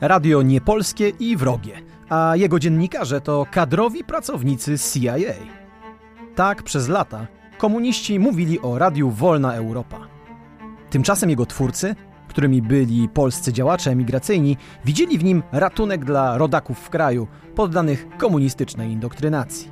radio niepolskie i wrogie, a jego dziennikarze to kadrowi pracownicy CIA. Tak przez lata komuniści mówili o radiu Wolna Europa. Tymczasem jego twórcy, którymi byli polscy działacze emigracyjni, widzieli w nim ratunek dla rodaków w kraju poddanych komunistycznej indoktrynacji.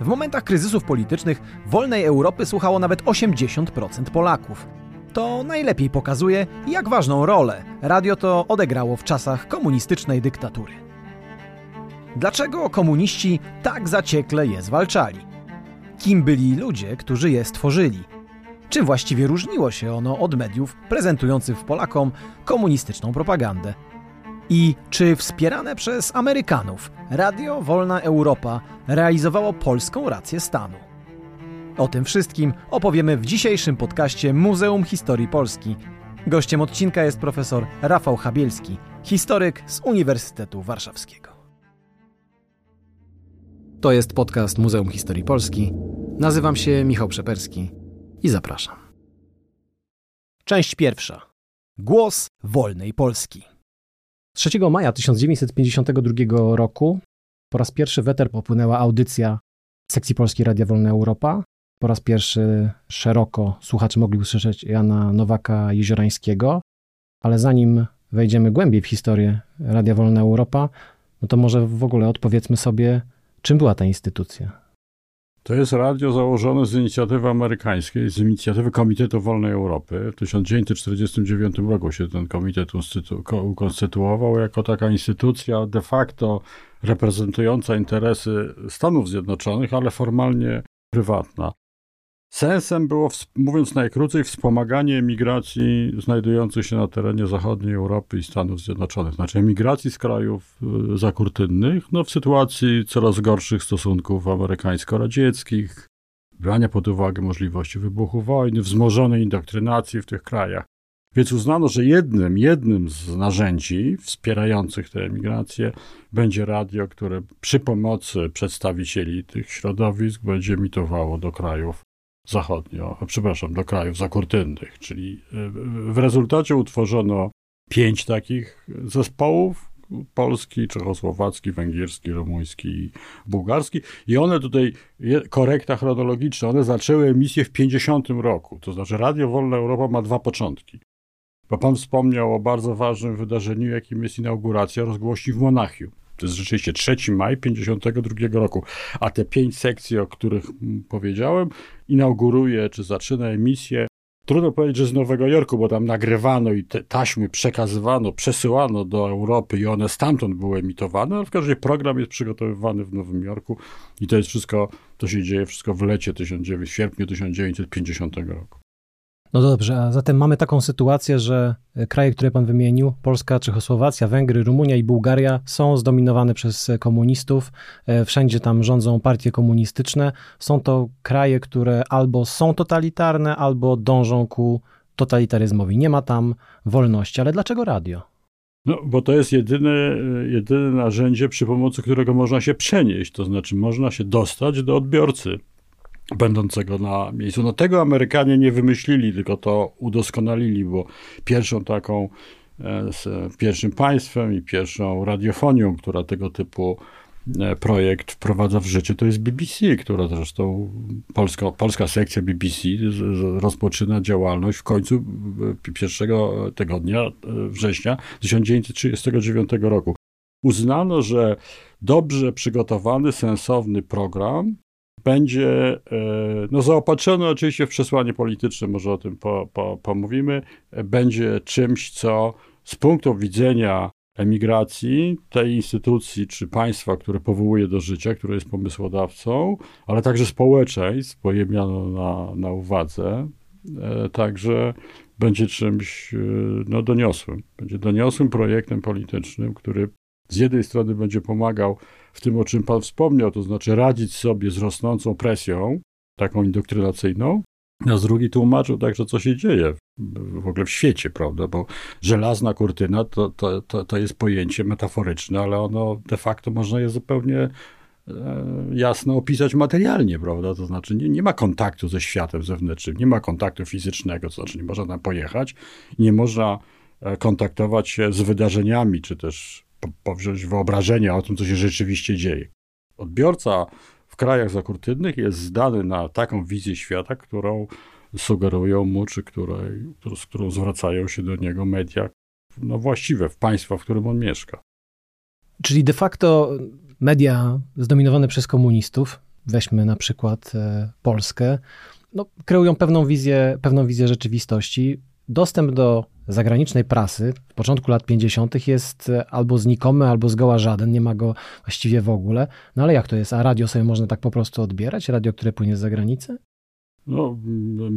W momentach kryzysów politycznych wolnej Europy słuchało nawet 80% Polaków. To najlepiej pokazuje, jak ważną rolę radio to odegrało w czasach komunistycznej dyktatury. Dlaczego komuniści tak zaciekle je zwalczali? Kim byli ludzie, którzy je stworzyli? Czym właściwie różniło się ono od mediów prezentujących Polakom komunistyczną propagandę? I czy wspierane przez Amerykanów Radio Wolna Europa realizowało polską rację stanu? O tym wszystkim opowiemy w dzisiejszym podcaście Muzeum Historii Polski. Gościem odcinka jest profesor Rafał Chabielski, historyk z Uniwersytetu Warszawskiego. To jest podcast Muzeum Historii Polski. Nazywam się Michał Przeperski i zapraszam. Część pierwsza. Głos wolnej Polski. 3 maja 1952 roku po raz pierwszy w eter popłynęła audycja sekcji Polskiej Radia Wolna Europa. Po raz pierwszy szeroko słuchacze mogli usłyszeć Jana Nowaka Jeziorańskiego, ale zanim wejdziemy głębiej w historię Radia Wolna Europa, no to może w ogóle odpowiedzmy sobie, czym była ta instytucja. To jest radio założone z inicjatywy amerykańskiej, z inicjatywy Komitetu Wolnej Europy. W 1949 roku się ten komitet ukonstytuował jako taka instytucja de facto reprezentująca interesy Stanów Zjednoczonych, ale formalnie prywatna. Sensem było, mówiąc najkrócej, wspomaganie emigracji znajdujących się na terenie zachodniej Europy i Stanów Zjednoczonych, znaczy emigracji z krajów y, zakurtynnych, no w sytuacji coraz gorszych stosunków amerykańsko-radzieckich, brania pod uwagę możliwości wybuchu wojny, wzmożonej indoktrynacji w tych krajach. Więc uznano, że jednym, jednym z narzędzi wspierających tę emigrację będzie radio, które przy pomocy przedstawicieli tych środowisk będzie emitowało do krajów zachodnio, przepraszam, do krajów zakurtynnych, czyli e, w rezultacie utworzono pięć takich zespołów, polski, czechosłowacki, węgierski, rumuński i bułgarski. I one tutaj, korekta chronologiczna, one zaczęły emisję w 50 roku. To znaczy Radio Wolna Europa ma dwa początki. Bo pan wspomniał o bardzo ważnym wydarzeniu, jakim jest inauguracja rozgłośni w Monachium. To jest rzeczywiście 3 maj 52 roku. A te pięć sekcji, o których powiedziałem, inauguruje czy zaczyna emisję. Trudno powiedzieć, że z Nowego Jorku, bo tam nagrywano i te taśmy przekazywano, przesyłano do Europy i one stamtąd były emitowane, ale w każdym razie program jest przygotowywany w Nowym Jorku i to jest wszystko, to się dzieje wszystko w lecie 19, w sierpniu 1950 roku. No dobrze, a zatem mamy taką sytuację, że e, kraje, które pan wymienił, Polska, Czechosłowacja, Węgry, Rumunia i Bułgaria, są zdominowane przez e, komunistów. E, wszędzie tam rządzą partie komunistyczne. Są to kraje, które albo są totalitarne, albo dążą ku totalitaryzmowi. Nie ma tam wolności. Ale dlaczego radio? No, bo to jest jedyne, jedyne narzędzie, przy pomocy którego można się przenieść, to znaczy można się dostać do odbiorcy będącego na miejscu. No tego Amerykanie nie wymyślili, tylko to udoskonalili, bo pierwszą taką, e, pierwszym państwem i pierwszą radiofonią, która tego typu e, projekt wprowadza w życie, to jest BBC, która zresztą, polska, polska sekcja BBC rozpoczyna działalność w końcu pierwszego tygodnia e, września 1939 roku. Uznano, że dobrze przygotowany, sensowny program będzie e, no, zaopatrzony oczywiście w przesłanie polityczne, może o tym po, po, pomówimy, będzie czymś, co z punktu widzenia emigracji, tej instytucji czy państwa, które powołuje do życia, które jest pomysłodawcą, ale także społeczeństw, bo je miano na, na uwadze, e, także będzie czymś e, no, doniosłym. Będzie doniosłym projektem politycznym, który z jednej strony będzie pomagał w tym, o czym Pan wspomniał, to znaczy radzić sobie z rosnącą presją, taką indoktrynacyjną, a z drugiej tłumaczył także, co się dzieje w ogóle w świecie, prawda? Bo żelazna kurtyna to, to, to, to jest pojęcie metaforyczne, ale ono de facto można je zupełnie e, jasno opisać materialnie, prawda? To znaczy nie, nie ma kontaktu ze światem zewnętrznym, nie ma kontaktu fizycznego, to znaczy nie można tam pojechać, nie można e, kontaktować się z wydarzeniami, czy też powziąć wyobrażenie o tym, co się rzeczywiście dzieje. Odbiorca w krajach zakurtynnych jest zdany na taką wizję świata, którą sugerują mu, czy której, z którą zwracają się do niego media no właściwe w państwa, w którym on mieszka. Czyli de facto media zdominowane przez komunistów, weźmy na przykład e, Polskę, no, kreują pewną wizję, pewną wizję rzeczywistości. Dostęp do zagranicznej prasy w początku lat 50. jest e, albo znikomy, albo zgoła żaden, nie ma go właściwie w ogóle. No ale jak to jest? A radio sobie można tak po prostu odbierać? Radio, które płynie z zagranicy? No,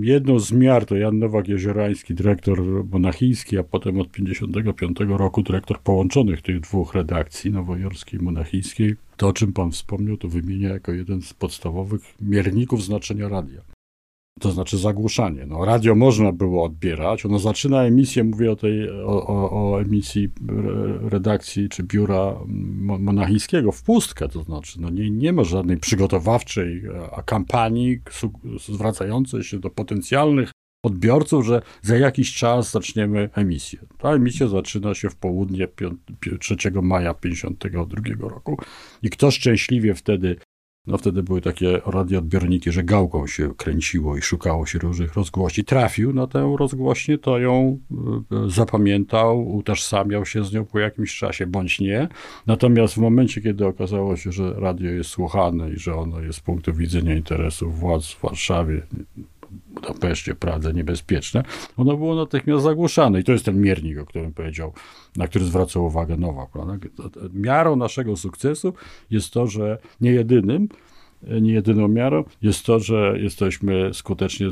jedną z miar to Jan Nowak-Jeziorański, dyrektor monachijski, a potem od 55 roku dyrektor połączonych tych dwóch redakcji, nowojorskiej i monachijskiej. To, o czym pan wspomniał, to wymienia jako jeden z podstawowych mierników znaczenia radia to znaczy zagłuszanie. No, radio można było odbierać. Ono zaczyna emisję, mówię o tej, o, o, o emisji redakcji czy biura monachijskiego w pustkę, to znaczy no nie, nie ma żadnej przygotowawczej a kampanii zwracającej się do potencjalnych odbiorców, że za jakiś czas zaczniemy emisję. Ta emisja zaczyna się w południe 3 maja 1952 roku i kto szczęśliwie wtedy no wtedy były takie radioodbiorniki, że gałką się kręciło i szukało się różnych rozgłośni. Trafił na tę rozgłośnię, to ją e, zapamiętał, utożsamiał się z nią po jakimś czasie, bądź nie. Natomiast w momencie, kiedy okazało się, że radio jest słuchane i że ono jest z punktu widzenia interesów władz w Warszawie, Budapeszcie, Pradze niebezpieczne, ono było natychmiast zagłuszane. I to jest ten miernik, o którym powiedział, na który zwracał uwagę Nowak. Miarą naszego sukcesu jest to, że nie jedynym, nie jedyną miarą jest to, że jesteśmy skutecznie,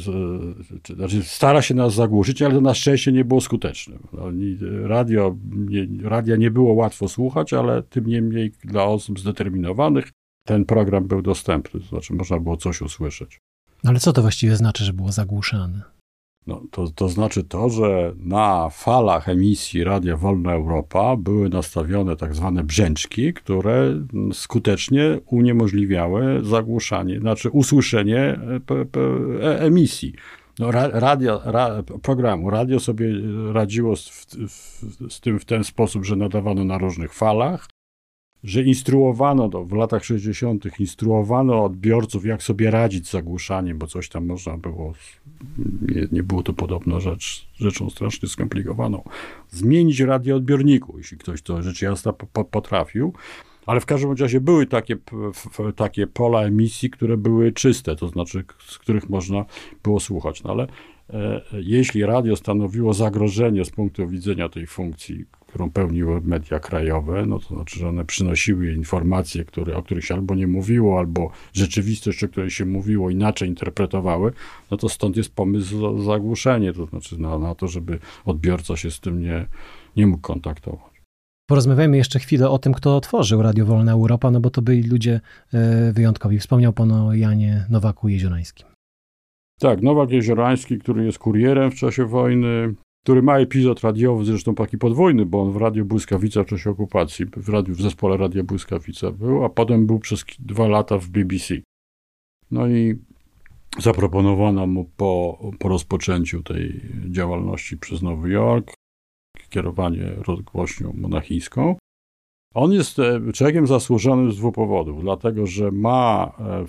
znaczy stara się nas zagłuszyć, ale na szczęście nie było skutecznym. No, radio, nie, radia nie było łatwo słuchać, ale tym niemniej dla osób zdeterminowanych ten program był dostępny, to znaczy można było coś usłyszeć. Ale co to właściwie znaczy, że było zagłuszane? No, to, to znaczy to, że na falach emisji Radia Wolna Europa były nastawione tak zwane brzęczki, które skutecznie uniemożliwiały zagłuszanie, znaczy usłyszenie e, e, emisji. No, radio, ra, programu. Radio sobie radziło z, w, z tym w ten sposób, że nadawano na różnych falach, że instruowano w latach 60., instruowano odbiorców, jak sobie radzić z zagłuszaniem, bo coś tam można było, nie, nie było to podobno rzecz, rzeczą strasznie skomplikowaną, zmienić radioodbiorniku, jeśli ktoś to rzecz jasna potrafił. Ale w każdym razie były takie, takie pola emisji, które były czyste, to znaczy z których można było słuchać. No ale e, jeśli radio stanowiło zagrożenie z punktu widzenia tej funkcji, którą pełniły media krajowe, no to znaczy, że one przynosiły informacje, które, o których się albo nie mówiło, albo rzeczywistość, o której się mówiło, inaczej interpretowały, no to stąd jest pomysł za zagłuszenie, to znaczy na, na to, żeby odbiorca się z tym nie, nie mógł kontaktować. Porozmawiajmy jeszcze chwilę o tym, kto otworzył Radio Wolna Europa, no bo to byli ludzie e, wyjątkowi. Wspomniał pan o Janie Nowaku Jeziorańskim. Tak, Nowak Jeziorański, który jest kurierem w czasie wojny, który ma epizod radiowy, zresztą taki podwójny, bo on w Radiu Błyskawica w czasie okupacji, w, radiu, w zespole Radia Błyskawica był, a potem był przez dwa lata w BBC. No i zaproponowano mu po, po rozpoczęciu tej działalności przez Nowy Jork kierowanie rozgłośnią monachijską. On jest e, człowiekiem zasłużonym z dwóch powodów. Dlatego, że ma, e,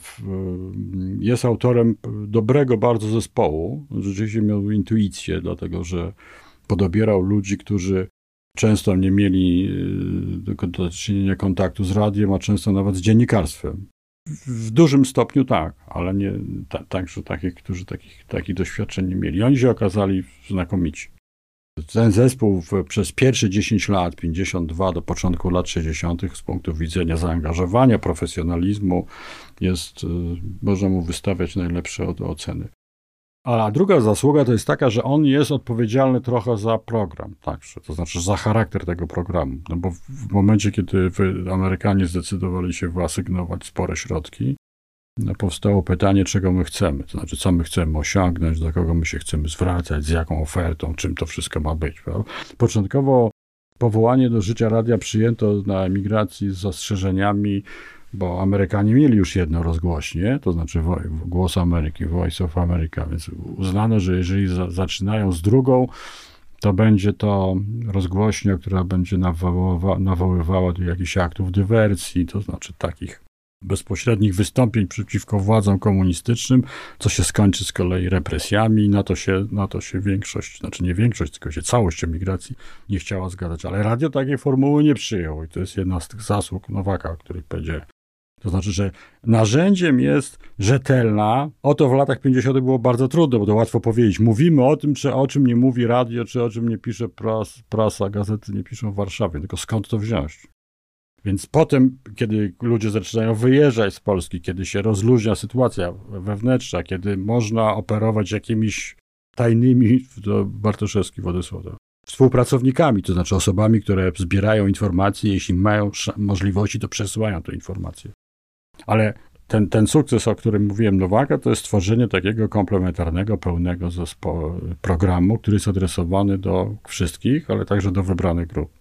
jest autorem dobrego bardzo zespołu. Rzeczywiście miał intuicję, dlatego że podobierał ludzi, którzy często nie mieli e, do czynienia kontaktu z radiem, a często nawet z dziennikarstwem. W dużym stopniu tak, ale nie także takich, którzy takich, takich doświadczeń nie mieli. Oni się okazali znakomici. Ten zespół przez pierwsze 10 lat, 52 do początku lat 60., z punktu widzenia zaangażowania, profesjonalizmu, jest, y, można mu wystawiać najlepsze oceny. A druga zasługa to jest taka, że on jest odpowiedzialny trochę za program, także, to znaczy za charakter tego programu. No bo w momencie, kiedy Amerykanie zdecydowali się wyasygnować spore środki, no, powstało pytanie, czego my chcemy, to znaczy, co my chcemy osiągnąć, do kogo my się chcemy zwracać, z jaką ofertą, czym to wszystko ma być. Prawda? Początkowo powołanie do życia radia przyjęto na emigracji z zastrzeżeniami, bo Amerykanie mieli już jedno rozgłośnie, to znaczy Głos Ameryki, Voice of America, więc uznano, że jeżeli za, zaczynają z drugą, to będzie to rozgłośnia, która będzie nawoływa, nawoływała do jakichś aktów dywersji, to znaczy takich bezpośrednich wystąpień przeciwko władzom komunistycznym, co się skończy z kolei represjami. Na to się, na to się większość, znaczy nie większość, tylko się całość emigracji nie chciała zgadzać. Ale radio takiej formuły nie przyjął i to jest jedna z tych zasług Nowaka, o których powiedziałem. To znaczy, że narzędziem jest rzetelna. O to w latach 50. było bardzo trudno, bo to łatwo powiedzieć. Mówimy o tym, czy o czym nie mówi radio, czy o czym nie pisze pras, prasa, gazety nie piszą w Warszawie. Tylko skąd to wziąć? Więc potem, kiedy ludzie zaczynają wyjeżdżać z Polski, kiedy się rozluźnia sytuacja wewnętrzna, kiedy można operować jakimiś tajnymi, to Bartoszewski Władysław, współpracownikami, to znaczy osobami, które zbierają informacje, jeśli mają możliwości, to przesyłają te informacje. Ale ten, ten sukces, o którym mówiłem Nowaka, to jest stworzenie takiego komplementarnego, pełnego zespołu, programu, który jest adresowany do wszystkich, ale także do wybranych grup.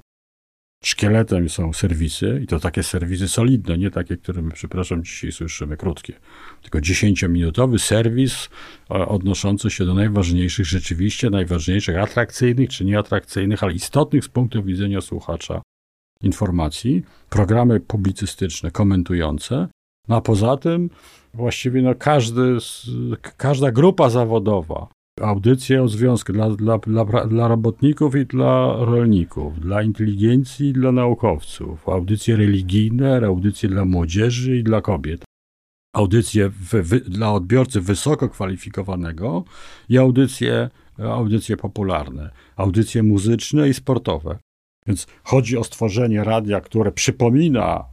Szkieletem są serwisy i to takie serwisy solidne, nie takie, które my, przepraszam, dzisiaj słyszymy, krótkie. Tylko 10-minutowy serwis e, odnoszący się do najważniejszych, rzeczywiście najważniejszych, atrakcyjnych czy nieatrakcyjnych, ale istotnych z punktu widzenia słuchacza informacji, programy publicystyczne, komentujące, no a poza tym właściwie no każdy, każda grupa zawodowa, audycje o związku dla, dla, dla, dla robotników i dla rolników, dla inteligencji i dla naukowców, audycje religijne, audycje dla młodzieży i dla kobiet, audycje dla odbiorcy wysoko kwalifikowanego i audycje, audycje popularne, audycje muzyczne i sportowe. Więc chodzi o stworzenie radia, które przypomina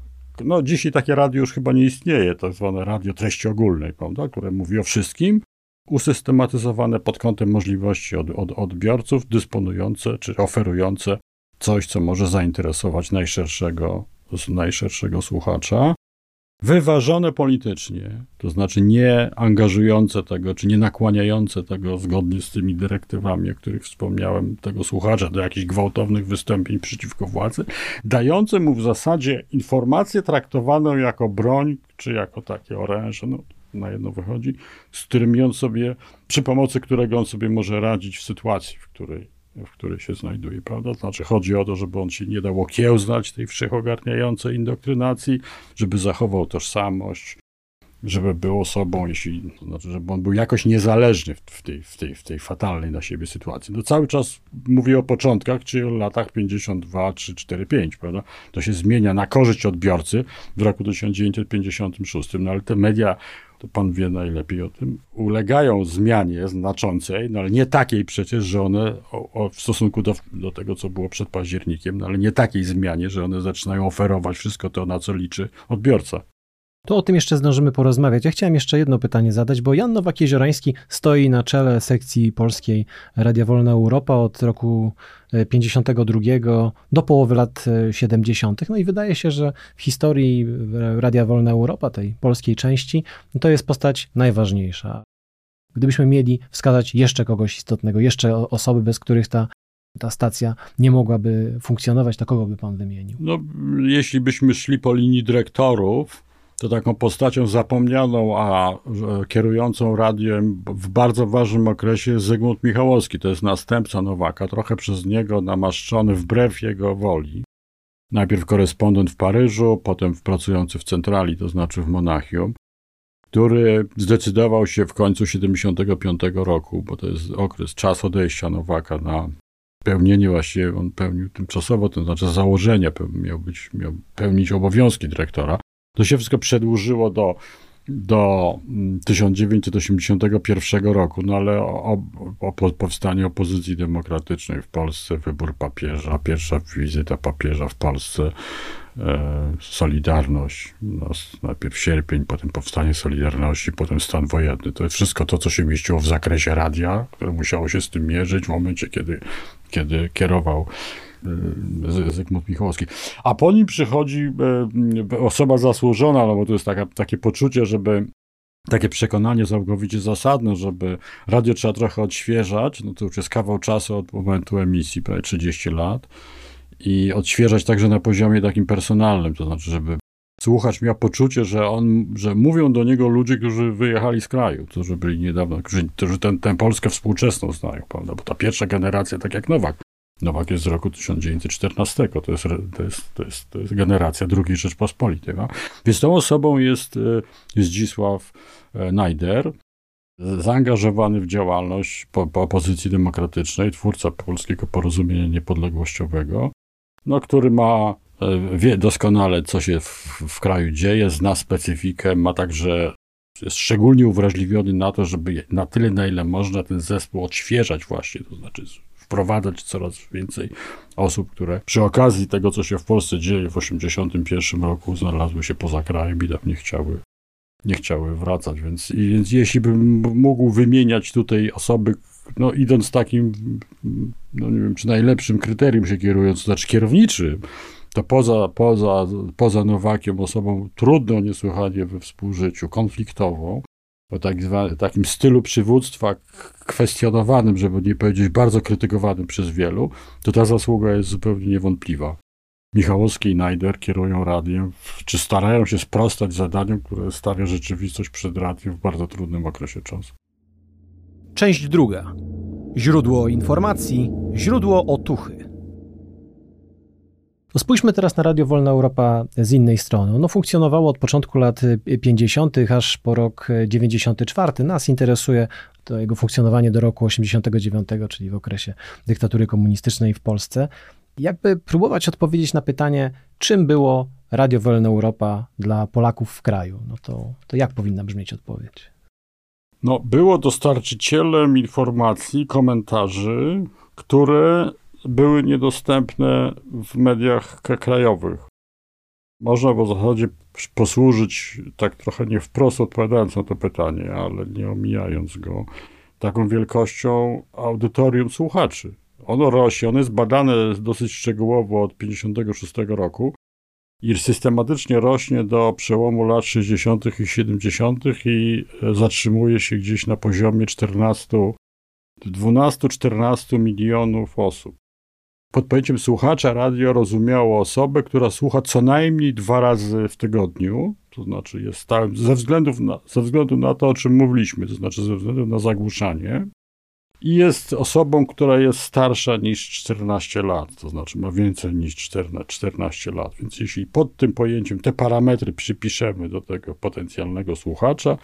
no dzisiaj takie radio już chyba nie istnieje, tak zwane radio treści ogólnej, prawda, które mówi o wszystkim, usystematyzowane pod kątem możliwości od, od odbiorców, dysponujące czy oferujące coś, co może zainteresować najszerszego, najszerszego słuchacza. Wyważone politycznie, to znaczy nie angażujące tego, czy nie nakłaniające tego zgodnie z tymi dyrektywami, o których wspomniałem, tego słuchacza do jakichś gwałtownych wystąpień przeciwko władzy, dające mu w zasadzie informację traktowaną jako broń, czy jako takie oręże, no na jedno wychodzi, z którym on sobie, przy pomocy którego on sobie może radzić w sytuacji, w której, w której się znajduje, prawda? Znaczy chodzi o to, żeby on się nie dał okiełznać tej wszechogarniającej indoktrynacji, żeby zachował tożsamość, żeby był osobą, jeśli, znaczy, żeby on był jakoś niezależny w tej, w tej, w tej fatalnej na siebie sytuacji. No cały czas mówię o początkach, czy o latach 52, 3, 4, 5, prawda? To się zmienia na korzyść odbiorcy w roku 1956, no ale te media to pan wie najlepiej o tym, ulegają zmianie znaczącej, no ale nie takiej przecież, że one o, o, w stosunku do, do tego, co było przed październikiem, no ale nie takiej zmianie, że one zaczynają oferować wszystko to, na co liczy odbiorca. To o tym jeszcze zdążymy porozmawiać. Ja chciałem jeszcze jedno pytanie zadać, bo Jan Nowak-Jeziorański stoi na czele sekcji polskiej Radia Wolna Europa od roku 52 e, do połowy lat 70. E, no i wydaje się, że w historii Radia Wolna Europa, tej polskiej części, to jest postać najważniejsza. Gdybyśmy mieli wskazać jeszcze kogoś istotnego, jeszcze osoby, bez których ta ta stacja nie mogłaby funkcjonować, to kogo by pan wymienił? No, jeśli byśmy szli po linii dyrektorów, to taką postacią zapomnianą, a kierującą radiem w bardzo ważnym okresie jest Zygmunt Michałowski. To jest następca Nowaka, trochę przez niego namaszczony wbrew jego woli. Najpierw korespondent w Paryżu, potem pracujący w centrali, to znaczy w Monachium, który zdecydował się w końcu 75 roku, bo to jest okres, czas odejścia Nowaka na pełnienie właściwie, on pełnił tymczasowo, to znaczy założenia, miał, być, miał pełnić obowiązki dyrektora, to się wszystko przedłużyło do, do 1981 mm, roku, no ale o, o, o powstanie opozycji demokratycznej w Polsce, wybór papieża, pierwsza wizyta papieża w Polsce, e, Solidarność, no, najpierw sierpień, potem powstanie Solidarności, potem stan wojenny. To jest wszystko to, co się mieściło w zakresie radia, które musiało się z tym mierzyć w momencie, kiedy, kiedy kierował Zygmunt Michałowski. A po nim przychodzi e, osoba zasłużona, no bo to jest taka, takie poczucie, żeby takie przekonanie całkowicie zasadne, żeby radio trzeba trochę odświeżać, no to już jest kawał czasu od momentu emisji, prawie 30 lat i odświeżać także na poziomie takim personalnym, to znaczy, żeby słuchacz miał poczucie, że on, że mówią do niego ludzie, którzy wyjechali z kraju, którzy byli niedawno, którzy, którzy tę ten Polskę współczesną znają, prawda? Bo ta pierwsza generacja, tak jak Nowak, Nowak jest z roku 1914, to jest, to jest, to jest, to jest generacja II Rzeczpospolitej. No? Więc tą osobą jest Zdzisław Najder, zaangażowany w działalność po, po opozycji demokratycznej, twórca Polskiego Porozumienia Niepodległościowego, no, który ma, e, wie doskonale, co się w, w kraju dzieje, zna specyfikę, ma także, jest szczególnie uwrażliwiony na to, żeby na tyle, na ile można ten zespół odświeżać właśnie, to znaczy wprowadzać coraz więcej osób, które przy okazji tego, co się w Polsce dzieje w 1981 roku, znalazły się poza krajem i nie chciały nie chciały wracać, więc, więc jeśli bym mógł wymieniać tutaj osoby, no idąc takim, no nie wiem, czy najlepszym kryterium się kierując, to znaczy kierowniczym, to poza, poza, poza Nowakiem, osobą trudną niesłychanie we współżyciu, konfliktową, o tak takim stylu przywództwa kwestionowanym, żeby nie powiedzieć bardzo krytykowanym przez wielu, to ta zasługa jest zupełnie niewątpliwa. Michałowski i Najder kierują radiem, czy starają się sprostać zadaniom, które stawia rzeczywistość przed radiem w bardzo trudnym okresie czasu. Część druga. Źródło informacji, źródło otuchy. No spójrzmy teraz na Radio Wolna Europa z innej strony. Ono funkcjonowało od początku lat 50., aż po rok 94. Nas interesuje to jego funkcjonowanie do roku 89, czyli w okresie dyktatury komunistycznej w Polsce. Jakby próbować odpowiedzieć na pytanie, czym było Radio Wolna Europa dla Polaków w kraju, no to, to jak powinna brzmieć odpowiedź? No, było dostarczycielem informacji, komentarzy, które były niedostępne w mediach krajowych. Można w zasadzie posłużyć, tak trochę nie wprost odpowiadając na to pytanie, ale nie omijając go, taką wielkością audytorium słuchaczy. Ono rośnie, ono jest badane dosyć szczegółowo od 56 roku i systematycznie rośnie do przełomu lat 60. i 70. i zatrzymuje się gdzieś na poziomie 14, 12-14 milionów osób. Pod pojęciem słuchacza radio rozumiało osobę, która słucha co najmniej dwa razy w tygodniu, to znaczy jest stałym, ze, względów na, ze względu na to, o czym mówiliśmy, to znaczy ze względu na zagłuszanie, i jest osobą, która jest starsza niż 14 lat, to znaczy ma więcej niż 14 lat. Więc jeśli pod tym pojęciem te parametry przypiszemy do tego potencjalnego słuchacza,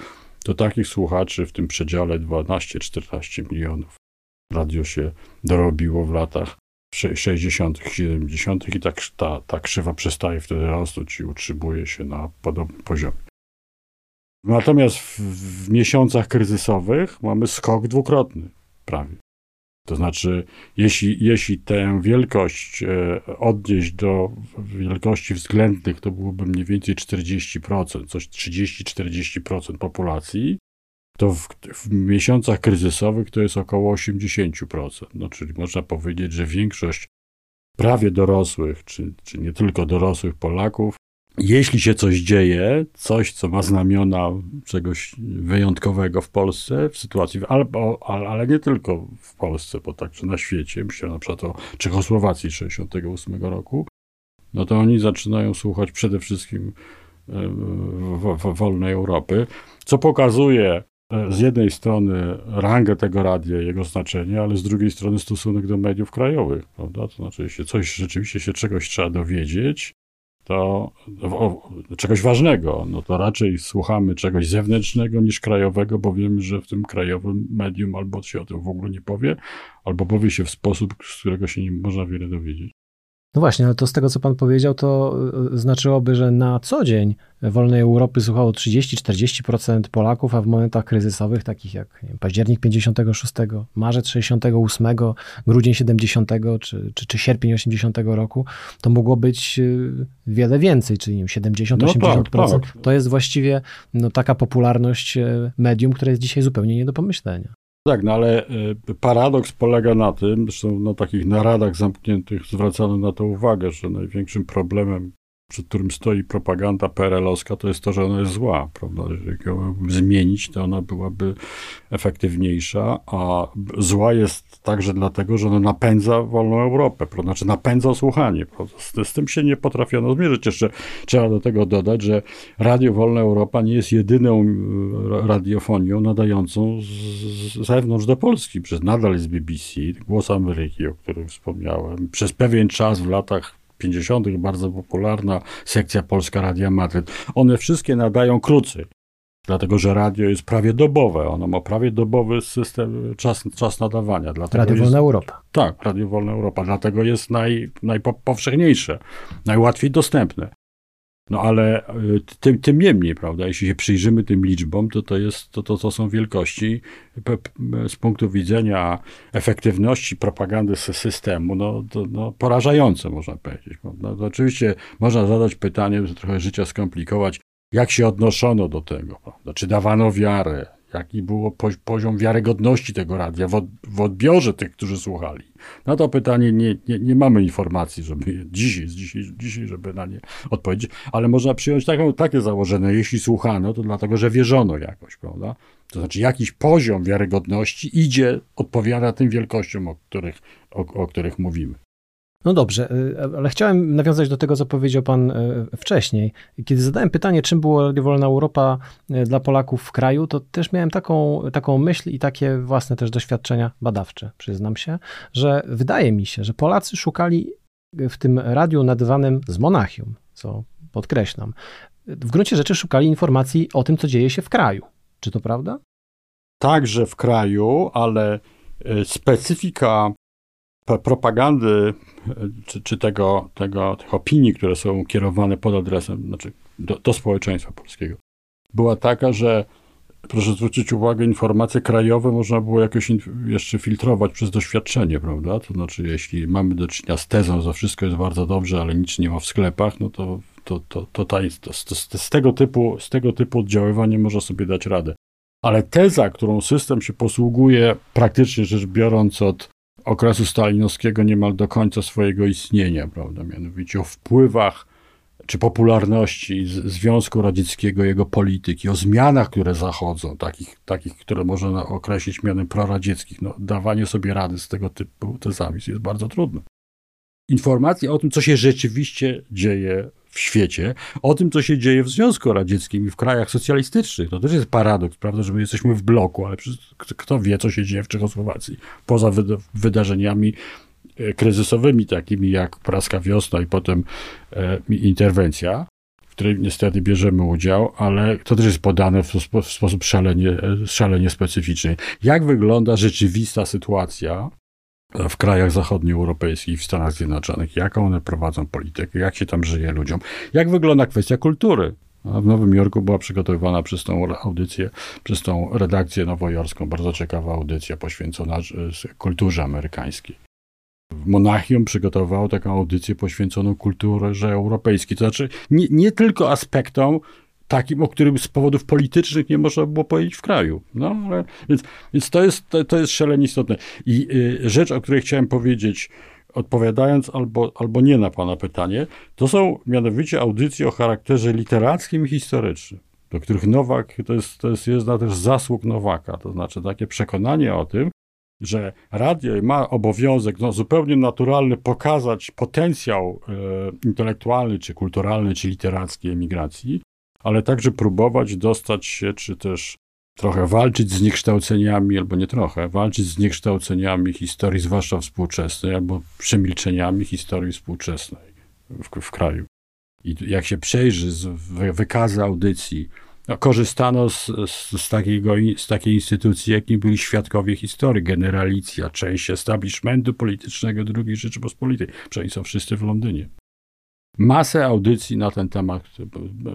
to takich słuchaczy w tym przedziale 12-14 milionów radio się dorobiło w latach 60., 70. i tak ta, ta krzywa przestaje wtedy rosnąć i utrzymuje się na podobnym poziomie. Natomiast w, w miesiącach kryzysowych mamy skok dwukrotny prawie. To znaczy, jeśli, jeśli tę wielkość e, odnieść do wielkości względnych, to byłoby mniej więcej 40%, coś 30-40% populacji, to w, w, miesiącach kryzysowych to jest około 80%. No, czyli można powiedzieć, że większość prawie dorosłych, czy, czy nie tylko dorosłych Polaków jeśli się coś dzieje, coś, co ma znamiona czegoś wyjątkowego w Polsce, w sytuacji, albo, ale nie tylko w Polsce, bo także na świecie, myślę na przykład o Czechosłowacji 68 roku, no to oni zaczynają słuchać przede wszystkim w wolnej Europy, co pokazuje e, z jednej strony rangę tego radia, jego znaczenie, ale z drugiej strony stosunek do mediów krajowych, prawda? To znaczy, jeśli coś rzeczywiście się czegoś trzeba dowiedzieć, to o, czegoś ważnego, no to raczej słuchamy czegoś zewnętrznego niż krajowego, bo wiemy, że w tym krajowym medium albo się o tym w ogóle nie powie, albo powie się w sposób, z którego się nie można wiele dowiedzieć. No właśnie, ale to z tego, co pan powiedział, to e, znaczyłoby, że na co dzień wolnej Europy słuchało 30-40% Polaków, a w momentach kryzysowych, takich jak wiem, październik 56, marzec 68, grudzień 70 czy, czy, czy sierpień 80 roku, to mogło być e, wiele więcej, czyli 70-80%. No tak, tak. To jest właściwie no, taka popularność e, medium, które jest dzisiaj zupełnie nie do pomyślenia. Tak, no ale y, paradoks polega na tym, zresztą na takich naradach zamkniętych zwracano na to uwagę, że największym problemem przed którym stoi propaganda PRL-owska, to jest to, że ona jest zła, prawda? Jeżeli ją zmienić, to ona byłaby efektywniejsza, a zła jest także dlatego, że ona napędza wolną Europę, prawda? Znaczy napędza słuchanie? Z, z tym się nie potrafiono zmierzyć. Jeszcze trzeba do tego dodać, że Radio Wolna Europa nie jest jedyną e, radiofonią nadającą z, z zewnątrz do Polski. Przez nadal jest BBC, Głos Ameryki, o którym wspomniałem. Przez pewien czas w latach 50. bardzo popularna sekcja Polska Radia Madryt. One wszystkie nadają krócej. Dlatego, że radio jest prawie dobowe. Ono ma prawie dobowy system, czas, czas nadawania. Dlatego Radio jest, Wolna Europa. Tak, Radio Wolna Europa. Dlatego jest naj, najpowszechniejsze, najłatwiej dostępne. No ale y, tym, tym niemniej, prawda, jeśli się przyjrzymy tym liczbom, to to, jest, to, to, to są wielkości z punktu widzenia efektywności propagandy systemu, no, to, no porażające można powiedzieć. No, oczywiście można zadać pytanie, trochę życia skomplikować, jak się odnoszono do tego, prawda? czy dawano wiarę, jaki był poziom wiarygodności tego radia w, w odbiorze tych, którzy słuchali. Na to pytanie nie, nie, nie mamy informacji, żeby dzisiaj, dzisiaj, dzisiaj, żeby na nie odpowiedzieć, ale można przyjąć taką, takie założenie, jeśli słuchano, to dlatego, że wierzono jakoś, prawda? To znaczy jakiś poziom wiarygodności idzie, odpowiada tym wielkościom, o których, o, o których mówimy. No dobrze, y, ale chciałem nawiązać do tego, co powiedział Pan y, wcześniej. Kiedy zadałem pytanie, czym było Radio Wolna Europa y, dla Polaków w kraju, to też miałem taką, taką myśl i takie własne też doświadczenia badawcze, przyznam się, że wydaje mi się, że Polacy szukali w tym radiu nadawanym z Monachium, co podkreślam, w gruncie rzeczy szukali informacji o tym, co dzieje się w kraju. Czy to prawda? Także w kraju, ale specyfika propagandy, czy, czy tego, tego, tych opinii, które są kierowane pod adresem, znaczy do, do społeczeństwa polskiego, była taka, że proszę zwrócić uwagę, informacje krajowe można było jakoś jeszcze filtrować przez doświadczenie, prawda? To znaczy, jeśli mamy do czynienia z tezą, że wszystko jest bardzo dobrze, ale nic nie ma w sklepach, no to, to, to, to, to, to z, z, tego typu, z tego typu oddziaływanie można sobie dać radę. Ale teza, którą system się posługuje, praktycznie rzecz biorąc, od okresu stalinowskiego niemal do końca swojego istnienia, prawda? Mianowicie o wpływach czy popularności Związku Radzieckiego, jego polityki, o zmianach, które zachodzą, takich, takich które można określić mianem proradzieckich. No, dawanie sobie rady z tego typu tezami jest bardzo trudne. Informacje o tym, co się rzeczywiście dzieje w świecie, o tym, co się dzieje w Związku Radzieckim i w krajach socjalistycznych. To też jest paradoks, prawda, że my jesteśmy w bloku, ale kto wie, co się dzieje w Czechosłowacji, poza wydarzeniami e, kryzysowymi, takimi jak praska wiosna i potem e, interwencja, w której niestety bierzemy udział, ale to też jest podane w, w sposób szalenie, e, szalenie specyficzny. Jak wygląda rzeczywista sytuacja w krajach zachodnioeuropejskich, w Stanach Zjednoczonych, jaką one prowadzą politykę, jak się tam żyje ludziom, jak wygląda kwestia kultury. W Nowym Jorku była przygotowywana przez tą audycję, przez tą redakcję nowojorską, bardzo ciekawa audycja poświęcona kulturze amerykańskiej. Monachium przygotowało taką audycję poświęconą kulturze europejskiej, to znaczy nie, nie tylko aspektom takim, o którym z powodów politycznych nie można było powiedzieć w kraju. No, ale, więc, więc to, jest, to, to jest szalenie istotne. I y, rzecz, o której chciałem powiedzieć, odpowiadając albo, albo nie na Pana pytanie, to są mianowicie audycje o charakterze literackim i historycznym, do których Nowak, to jest, to jest jedna też zasług Nowaka, to znaczy takie przekonanie o tym, że radio ma obowiązek no, zupełnie naturalny pokazać potencjał e, intelektualny, czy kulturalny, czy literacki emigracji, ale także próbować dostać się, czy też trochę walczyć z zniekształceniami, albo nie trochę, walczyć z zniekształceniami historii, zwłaszcza współczesnej, albo przemilczeniami historii współczesnej w, w kraju. I jak się przejrzy z wykazy audycji, no, korzystano z, z, z, takiego, z takiej instytucji, jakim byli świadkowie historii, generalicja, część establishmentu politycznego II Rzeczypospolitej. Przecież są wszyscy w Londynie masę audycji na ten temat.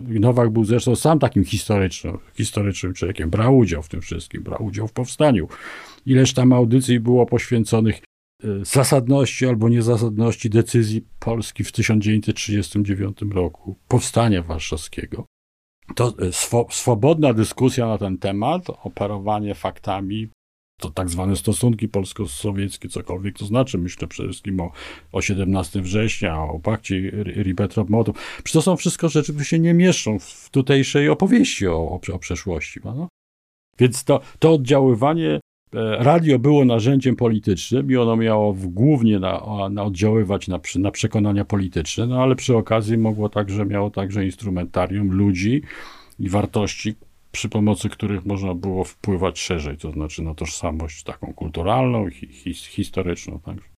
Nowak był zresztą sam takim historycznym, historycznym człowiekiem. Brał udział w tym wszystkim, brał udział w powstaniu. Ileż tam audycji było poświęconych e, zasadności albo niezasadności decyzji Polski w 1939 roku, powstania warszawskiego. To e, swo, swobodna dyskusja na ten temat, operowanie faktami, to tak zwane stosunki polsko-sowieckie, cokolwiek to znaczy. Myślę przede wszystkim o, o 17 września, o pakcie Ribbentrop-Mołotow. Przecież to są wszystko rzeczy, które się nie mieszczą w tutejszej opowieści o, o, o przeszłości. No? Więc to, to oddziaływanie e, radio było narzędziem politycznym i ono miało głównie na, na oddziaływać na, na, przekonania polityczne, no ale przy okazji mogło także, miało także instrumentarium ludzi i wartości, przy pomocy których można było wpływać szerzej, to znaczy na tożsamość taką kulturalną, hi, historyczną. Także.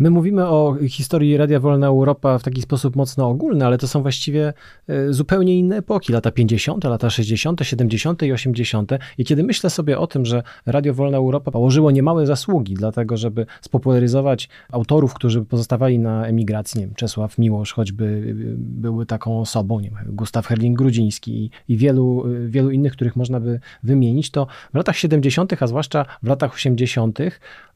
My mówimy o historii Radia Wolna Europa w taki sposób mocno ogólny, ale to są właściwie e, zupełnie inne epoki, lata 50., lata 60., 70. i 80. I kiedy myślę sobie o tym, że Radio Wolna Europa położyło niemałe zasługi dlatego, żeby spopularyzować autorów, którzy pozostawali na emigracji, nie wiem, Czesław Miłosz choćby e, były taką osobą, nie wiem, Gustaw Herling-Grudziński i, i wielu, e, wielu innych, których można by wymienić, to w latach 70., a zwłaszcza w latach 80.,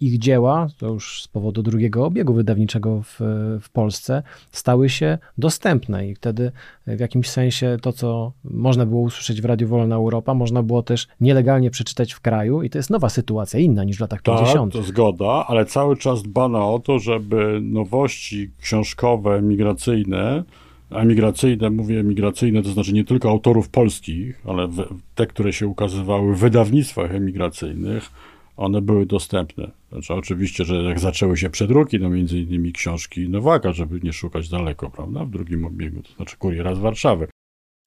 ich dzieła, to już z powodu drugiego obiegu wydawniczego w, w Polsce stały się dostępne i wtedy w jakimś sensie to, co można było usłyszeć w Radiu Wolna Europa, można było też nielegalnie przeczytać w kraju i to jest nowa sytuacja, inna niż w latach tak, 50. to zgoda, ale cały czas dbano o to, żeby nowości książkowe, migracyjne, a migracyjne, mówię migracyjne, to znaczy nie tylko autorów polskich, ale te, które się ukazywały w wydawnictwach emigracyjnych, one były dostępne. Znaczy, oczywiście, że jak zaczęły się przedruki, no między innymi książki Nowaka, żeby nie szukać daleko, prawda, w drugim obiegu, to znaczy Kuriera z Warszawy.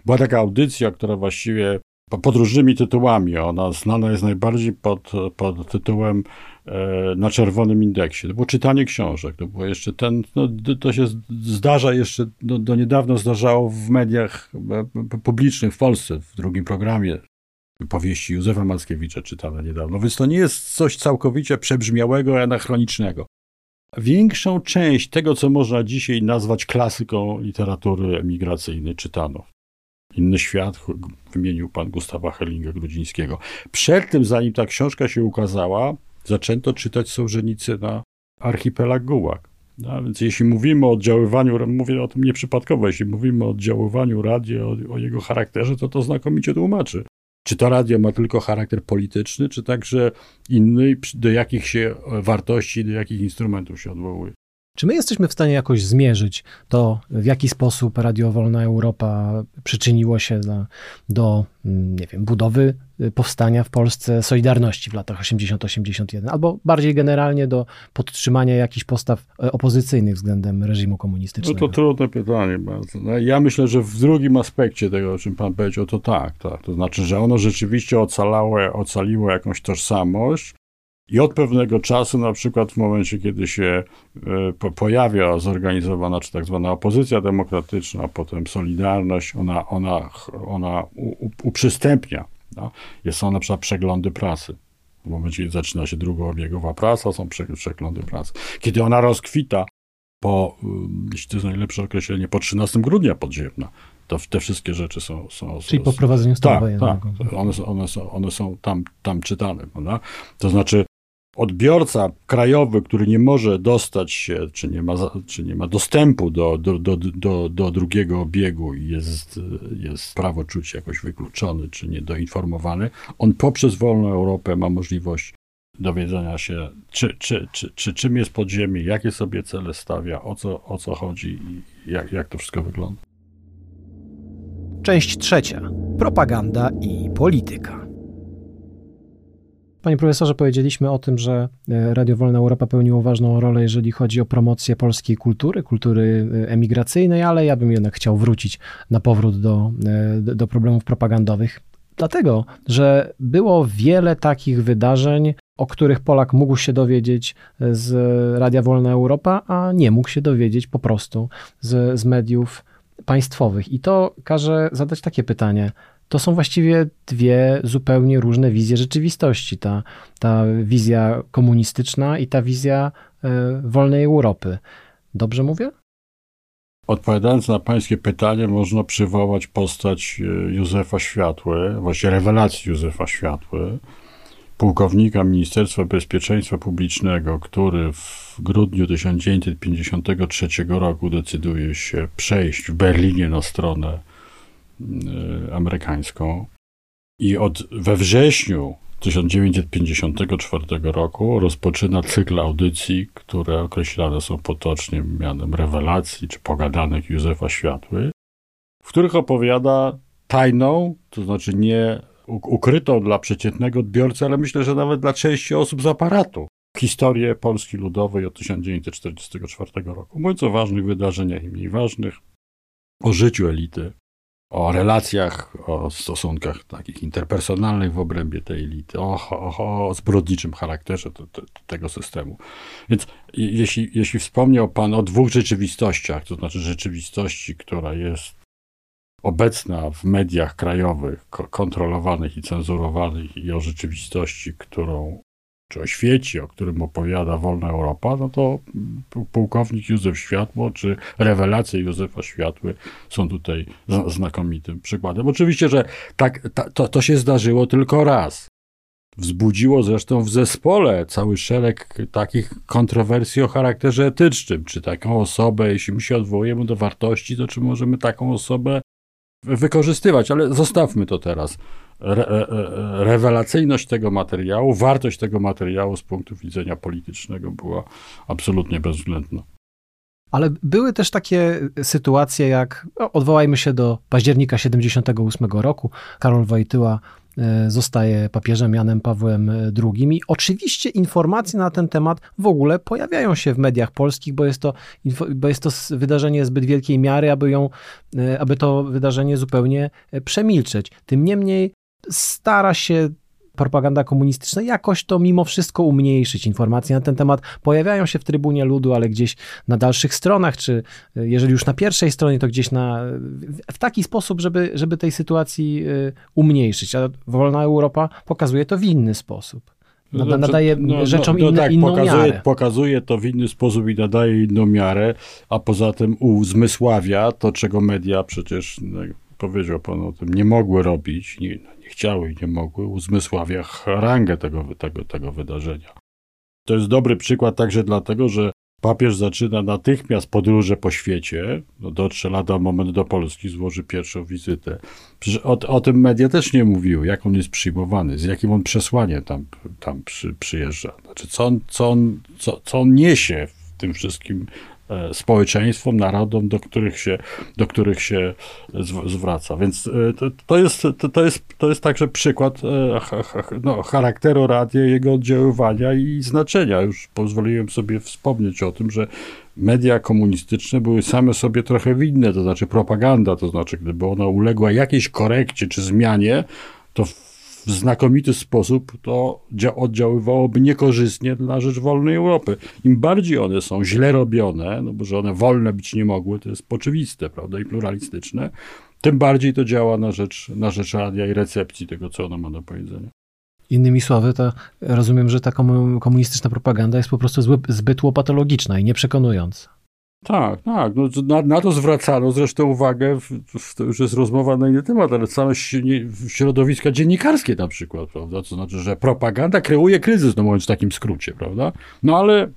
Była taka audycja, która właściwie pod różnymi tytułami, ona znana jest najbardziej pod, pod tytułem e, na czerwonym indeksie. To było czytanie książek, to było jeszcze ten, no, to się zdarza jeszcze, no, do niedawno zdarzało w mediach e, publicznych w Polsce, w drugim programie powieści Józefa Mackiewicza czytane niedawno, więc to nie jest coś całkowicie przebrzmiałego, anachronicznego. Większą część tego, co można dzisiaj nazwać klasyką literatury emigracyjnej, czytano. Inny świat wymienił pan Gustawa Hellinga-Grudzińskiego. Przed tym, zanim ta książka się ukazała, zaczęto czytać Sołżenicy na archipelag Gułak. No, więc jeśli mówimy o oddziaływaniu, mówię o tym nieprzypadkowo, jeśli mówimy o oddziaływaniu radia, o, o jego charakterze, to to znakomicie tłumaczy czy to radio ma tylko charakter polityczny, czy także inny, do jakich się wartości, do jakich instrumentów się odwołuje? Czy my jesteśmy w stanie jakoś zmierzyć to, w jaki sposób Radio Wolna Europa przyczyniło się do, do mm, nie wiem, budowy y, powstania w Polsce Solidarności w latach 80-81, albo bardziej generalnie do podtrzymania jakichś postaw e, opozycyjnych względem reżimu komunistycznego? No to trudne pytanie bardzo. No, ja myślę, że w drugim aspekcie tego, o czym pan powiedział, to tak, tak. To znaczy, że ono rzeczywiście ocalało, ocaliło jakąś tożsamość, i od pewnego czasu, na przykład w momencie, kiedy się e, pojawia zorganizowana, czy tak zwana opozycja demokratyczna, a potem Solidarność, ona, ona, ona uprzystępnia. No? Jest są na przykład przeglądy prasy. W momencie, kiedy zaczyna się drugoobiegowa prasa, są przeglądy prasy. Kiedy ona rozkwita po, jeśli to jest najlepsze określenie, po 13 grudnia podziemna, to te wszystkie rzeczy są... są Czyli po prowadzeniu stanu tak, tak, one, one, są, one są tam, tam czytane. Prawda? To znaczy odbiorca krajowy, który nie może dostać się, czy nie ma, czy nie ma dostępu do, do, do, do, do drugiego obiegu i jest, jest prawo czuć jakoś wykluczony, czy niedoinformowany, on poprzez wolną Europę ma możliwość dowiedzenia się, czy, czy, czy, czy czym jest podziemie, jakie sobie cele stawia, o co, o co chodzi i jak, jak to wszystko wygląda. Część trzecia. Propaganda i polityka. Panie profesorze, powiedzieliśmy o tym, że e, Radio Wolna Europa pełniło ważną rolę, jeżeli chodzi o promocję polskiej kultury, kultury e, emigracyjnej, ale ja bym jednak chciał wrócić na powrót do, e, do problemów propagandowych. Dlatego, że było wiele takich wydarzeń, o których Polak mógł się dowiedzieć z Radia Wolna Europa, a nie mógł się dowiedzieć po prostu z, z mediów państwowych. I to każe zadać takie pytanie: to są właściwie dwie zupełnie różne wizje rzeczywistości. Ta, ta wizja komunistyczna i ta wizja y, wolnej Europy. Dobrze mówię? Odpowiadając na pańskie pytanie, można przywołać postać e, Józefa Światły, właściwie rewelacji Józefa Światły, pułkownika Ministerstwa Bezpieczeństwa Publicznego, który w grudniu 1953 roku decyduje się przejść w Berlinie na stronę amerykańską. I od, we wrześniu 1954 roku rozpoczyna cykl audycji, które określane są potocznie mianem rewelacji czy pogadanek Józefa Światły, w których opowiada tajną, to znaczy nie ukrytą dla przeciętnego odbiorcy, ale myślę, że nawet dla części osób z aparatu, historię Polski Ludowej od 1944 roku. Mówiąc o ważnych wydarzeniach i mniej ważnych, o życiu elity, o relacjach, o stosunkach takich interpersonalnych w obrębie tej elity, o, o, o zbrodniczym charakterze te, te, tego systemu. Więc jeśli, jeśli wspomniał Pan o dwóch rzeczywistościach, to znaczy rzeczywistości, która jest obecna w mediach krajowych, kontrolowanych i cenzurowanych, i o rzeczywistości, którą czy o świecie, o którym opowiada Wolna Europa, no to pułkownik Józef Światło, czy rewelacje Józefa Światły są tutaj znakomitym przykładem. Oczywiście, że tak, to, to się zdarzyło tylko raz. Wzbudziło zresztą w zespole cały szereg takich kontrowersji o charakterze etycznym. Czy taką osobę, jeśli my się odwołujemy do wartości, to czy możemy taką osobę wykorzystywać? Ale zostawmy to teraz re, e, e, rewelacyjność tego materiału, wartość tego materiału z punktu widzenia politycznego była absolutnie bezwzględna. Ale były też takie sytuacje, jak no, odwołajmy się do października 78 roku. Karol Wojtyła e, zostaje papieżem Janem Pawłem II. I oczywiście informacje na ten temat w ogóle pojawiają się w mediach polskich, bo jest to, bo jest to wydarzenie zbyt wielkiej miary, aby, ją, aby to wydarzenie zupełnie przemilczeć. Tym niemniej stara się propaganda komunistyczna jakoś to mimo wszystko umniejszyć. Informacje na ten temat pojawiają się w Trybunie Ludu, ale gdzieś na dalszych stronach, czy e, jeżeli już na pierwszej stronie, to gdzieś na, w taki sposób, żeby, żeby tej sytuacji e, umniejszyć. A Wolna Europa pokazuje to w inny sposób. No nadaje no, rzeczom no, no, inne, tak, inną pokazuje, miarę. Pokazuje to w inny sposób i nadaje inną miarę, a poza tym uzmysławia to, czego media przecież, no, powiedział pan o tym, nie mogły robić, nie chciały i nie mogły, uzmysławia rangę tego, tego, tego wydarzenia. To jest dobry przykład także dlatego, że papież zaczyna natychmiast podróże po świecie, no dotrze lada moment do Polski, złoży pierwszą wizytę. Przecież o, o, tym media też nie mówiły, jak on jest przyjmowany, z jakim on przesłaniem tam, tam przy, przyjeżdża. Znaczy, co on, co, on, co, co on niesie w tym wszystkim społeczeństwom, narodom, do których się, do których się zwraca. Więc e, to, to, jest, to, jest, to jest także przykład e, no, charakteru radia, jego oddziaływania i znaczenia. Już pozwoliłem sobie wspomnieć o tym, że media komunistyczne były same sobie trochę winne, to znaczy propaganda, to znaczy gdyby ona uległa jakiejś korekcie czy zmianie, to w znakomity sposób to oddziaływałoby niekorzystnie na rzecz wolnej Europy. Im bardziej one są źle robione, no bo że one wolne być nie mogły, to jest oczywiste, prawda, i pluralistyczne, tym bardziej to działa na rzecz, na rzecz radia i recepcji tego, co ono ma do powiedzenia. Innymi słowy, to rozumiem, że ta komunistyczna propaganda jest po prostu zbyt łopatologiczna i nieprzekonująca. Tak, tak. No, na, na, to zwracano zresztą uwagę, w, w, to już jest rozmowa na inny temat, ale same środowiska dziennikarskie na przykład, prawda? To znaczy, że propaganda kreuje kryzys, no mówiąc w takim skrócie, prawda? No ale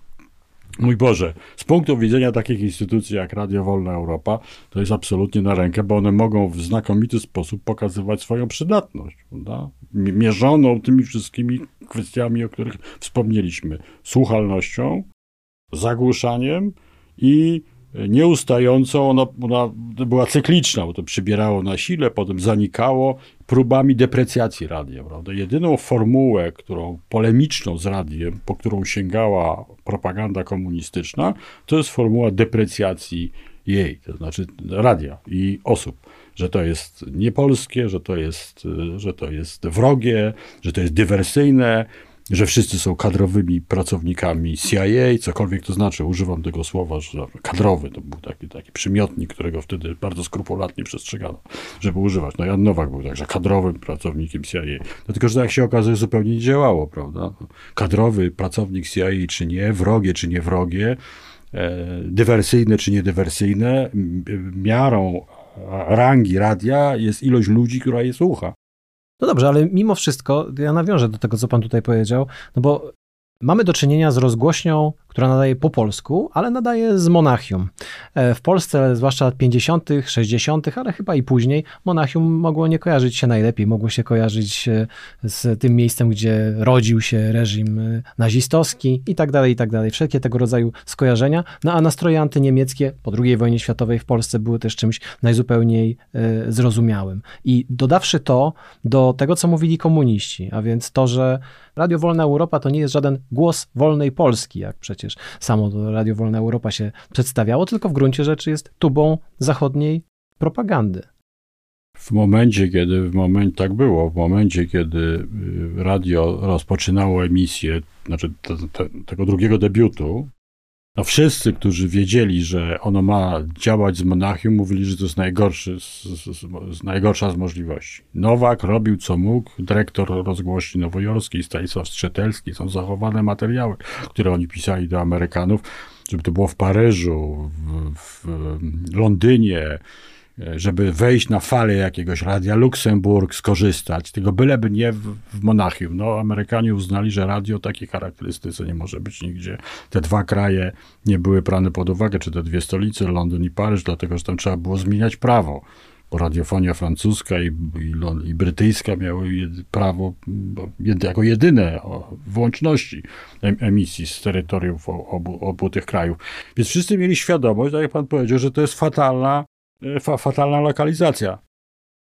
Mój Boże, z punktu widzenia takich instytucji jak Radio Wolna Europa, to jest absolutnie na rękę, bo one mogą w znakomity sposób pokazywać swoją przydatność, prawda? mierzoną tymi wszystkimi kwestiami, o których wspomnieliśmy. Słuchalnością, zagłuszaniem, i nieustającą, ona, ona była cykliczna, bo to przybierało na sile, potem zanikało próbami deprecjacji radia. Prawda? Jedyną formułę, którą polemiczną z radiem, po którą sięgała propaganda komunistyczna, to jest formuła deprecjacji jej, to znaczy radia i osób że to jest niepolskie, że to jest, że to jest wrogie, że to jest dywersyjne, że wszyscy są kadrowymi pracownikami CIA, cokolwiek to znaczy, używam tego słowa, że kadrowy to był taki, taki przymiotnik, którego wtedy bardzo skrupulatnie przestrzegano, żeby używać. No Jan Nowak był także kadrowym pracownikiem CIA. No tylko, że jak się okazuje, zupełnie nie działało, prawda? Kadrowy pracownik CIA czy nie, wrogie czy nie wrogie, e, dywersyjne czy niedywersyjne, miarą rangi radia jest ilość ludzi, która je słucha. No dobrze, ale mimo wszystko ja nawiążę do tego, co pan tutaj powiedział, no bo mamy do czynienia z rozgłośnią która nadaje po polsku, ale nadaje z Monachium. E, w Polsce, zwłaszcza lat 50., 60., ale chyba i później, Monachium mogło nie kojarzyć się najlepiej. Mogło się kojarzyć e, z tym miejscem, gdzie rodził się reżim e, nazistowski i tak dalej, i tak dalej. Wszelkie tego rodzaju skojarzenia. No a nastroje antyniemieckie po II wojnie światowej w Polsce były też czymś najzupełniej zrozumiałym. I dodawszy to do tego, co mówili komuniści, a więc to, że Radio Wolna Europa to nie jest żaden głos wolnej Polski, jak przecież samo to Radio Wolna Europa się przedstawiało, tylko w gruncie rzeczy jest tubą zachodniej propagandy. W momencie, kiedy, w moment, tak było, w momencie, kiedy y, radio rozpoczynało emisję, znaczy te, te, tego drugiego debiutu, no wszyscy, którzy wiedzieli, że ono ma działać z Monachium, mówili, że to jest najgorszy, z, z, z, najgorsza z możliwości. Nowak robił co mógł, dyrektor rozgłośni nowojorskiej, Stanisław Strzetelski, są zachowane materiały, które oni pisali do Amerykanów, żeby to było w Paryżu, w, w Londynie, żeby wejść na falę jakiegoś radia Luksemburg, skorzystać, tego byleby nie w, w Monachium. No, Amerykanie uznali, że radio takiej charakterystyce nie może być nigdzie. Te dwa kraje nie były brane pod uwagę, czy te dwie stolice, Londyn i Paryż, dlatego że tam trzeba było zmieniać prawo. Bo radiofonia francuska i, i, i brytyjska miały jed, prawo jako jedyne o, włączności emisji z terytoriów obu, obu tych krajów. Więc wszyscy mieli świadomość, tak jak pan powiedział, że to jest fatalna E, fa fatalna lokalizacja.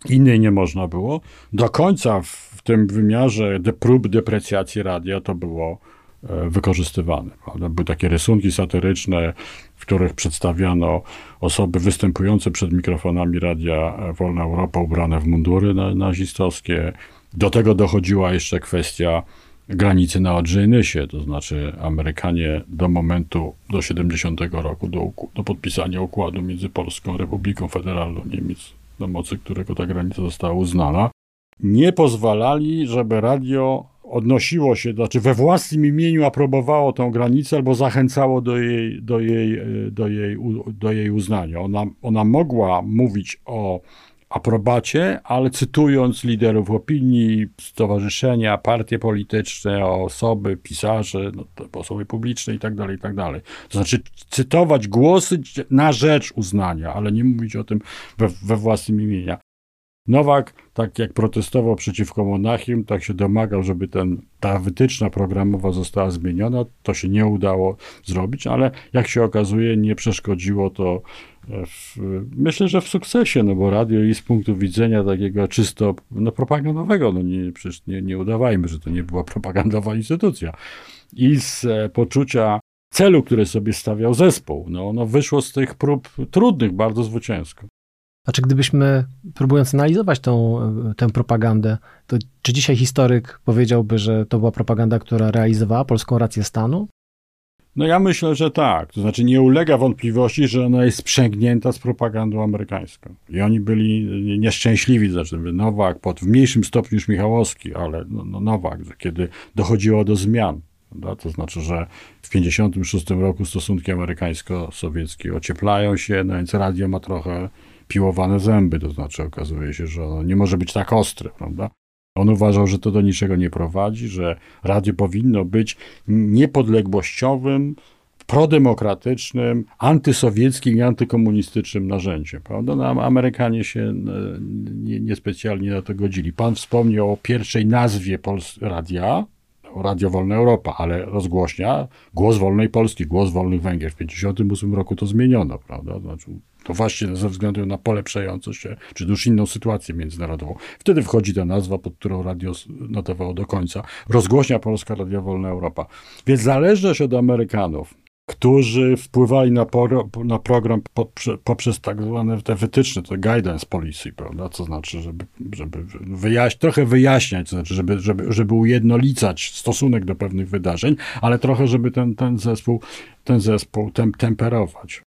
Innej nie można było. Do końca w tym wymiarze de prób deprecjacji radia to było e, wykorzystywane. Prawda? Były takie rysunki satyryczne, w których przedstawiano osoby występujące przed mikrofonami radia e, Wolna Europa ubrane w mundury nazistowskie. Do tego dochodziła jeszcze kwestia granicy na Odrzejnysie, to znaczy Amerykanie do momentu, do 70 roku, do, do podpisania układu między Polską Republiką Federalną Niemiec, na mocy którego ta granica została uznana, nie pozwalali, żeby radio odnosiło się, znaczy we własnym imieniu aprobowało tą granicę albo zachęcało do jej, do jej, do jej, do jej uznania. Ona, ona mogła mówić o aprobacie, ale cytując liderów opinii, stowarzyszenia, partie polityczne, osoby, pisarze, no, osoby publiczne itd., tak itd. Tak to znaczy cytować głosy na rzecz uznania, ale nie mówić o tym we, we własnym imieniu. Nowak, tak jak protestował przeciwko Monachium, tak się domagał, żeby ten, ta wytyczna programowa została zmieniona. To się nie udało zrobić, ale jak się okazuje, nie przeszkodziło to w, myślę, że w sukcesie, no bo radio i z punktu widzenia takiego czysto no, propagandowego, no nie, przecież nie, nie udawajmy, że to nie była propagandowa instytucja. I z e, poczucia celu, który sobie stawiał zespół, no ono wyszło z tych prób trudnych bardzo zwycięsko. A czy gdybyśmy, próbując analizować tą, tę propagandę, to czy dzisiaj historyk powiedziałby, że to była propaganda, która realizowała polską rację stanu? No ja myślę, że tak. To znaczy nie ulega wątpliwości, że ona jest sprzęgnięta z propagandą amerykańską. I oni byli nieszczęśliwi, znaczy Nowak pod, w mniejszym stopniu niż Michałowski, ale no, no Nowak, kiedy dochodziło do zmian. Prawda? To znaczy, że w 1956 roku stosunki amerykańsko-sowieckie ocieplają się, no więc radio ma trochę piłowane zęby, to znaczy okazuje się, że ono nie może być tak ostre, prawda? On uważał, że to do niczego nie prowadzi, że radio powinno być niepodległościowym, prodemokratycznym, antysowieckim i antykomunistycznym narzędziem. Prawda? No, Amerykanie się e, nie, niespecjalnie na to godzili. Pan wspomniał o pierwszej nazwie Pols radia, Radio Wolna Europa, ale rozgłośnia Głos Wolnej Polski, Głos Wolnych Węgier. W 1958 roku to zmieniono, prawda? Znaczy, to właśnie ze względu na polepszającą się, czy już inną sytuację międzynarodową. Wtedy wchodzi ta nazwa, pod którą radio notowało do końca. Rozgłośnia Polska Radio Wolna Europa. Więc zależność od Amerykanów, którzy wpływali na, pro, na program poprze, poprzez tak zwane te wytyczne, to guidance policy, prawda, co znaczy, żeby, żeby wyjaś, trochę wyjaśniać, to znaczy, żeby, żeby, żeby ujednolicać stosunek do pewnych wydarzeń, ale trochę, żeby ten, ten zespół, ten zespół tem, temperować.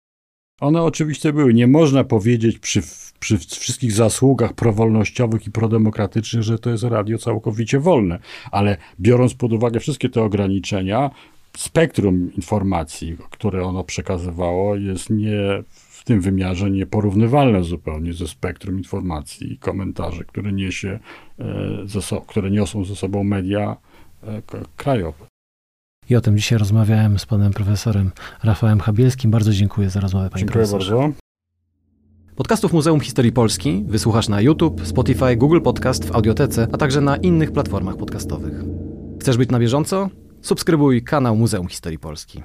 One oczywiście były. Nie można powiedzieć przy, przy wszystkich zasługach prowolnościowych i prodemokratycznych, że to jest radio całkowicie wolne, ale biorąc pod uwagę wszystkie te ograniczenia, spektrum informacji, które ono przekazywało, jest nie w tym wymiarze nieporównywalne zupełnie ze spektrum informacji i komentarzy, które niesie, e, które niosą ze sobą media e, krajowe. I o tym dzisiaj rozmawiałem z panem profesorem Rafałem Chabielskim. Bardzo dziękuję za rozmowę, panie Dziękuję profesorze. bardzo. Podcastów Muzeum Historii Polski wysłuchasz na YouTube, Spotify, Google Podcast, w Audiotece, a także na innych platformach podcastowych. Chcesz być na bieżąco? Subskrybuj kanał Muzeum Historii Polski.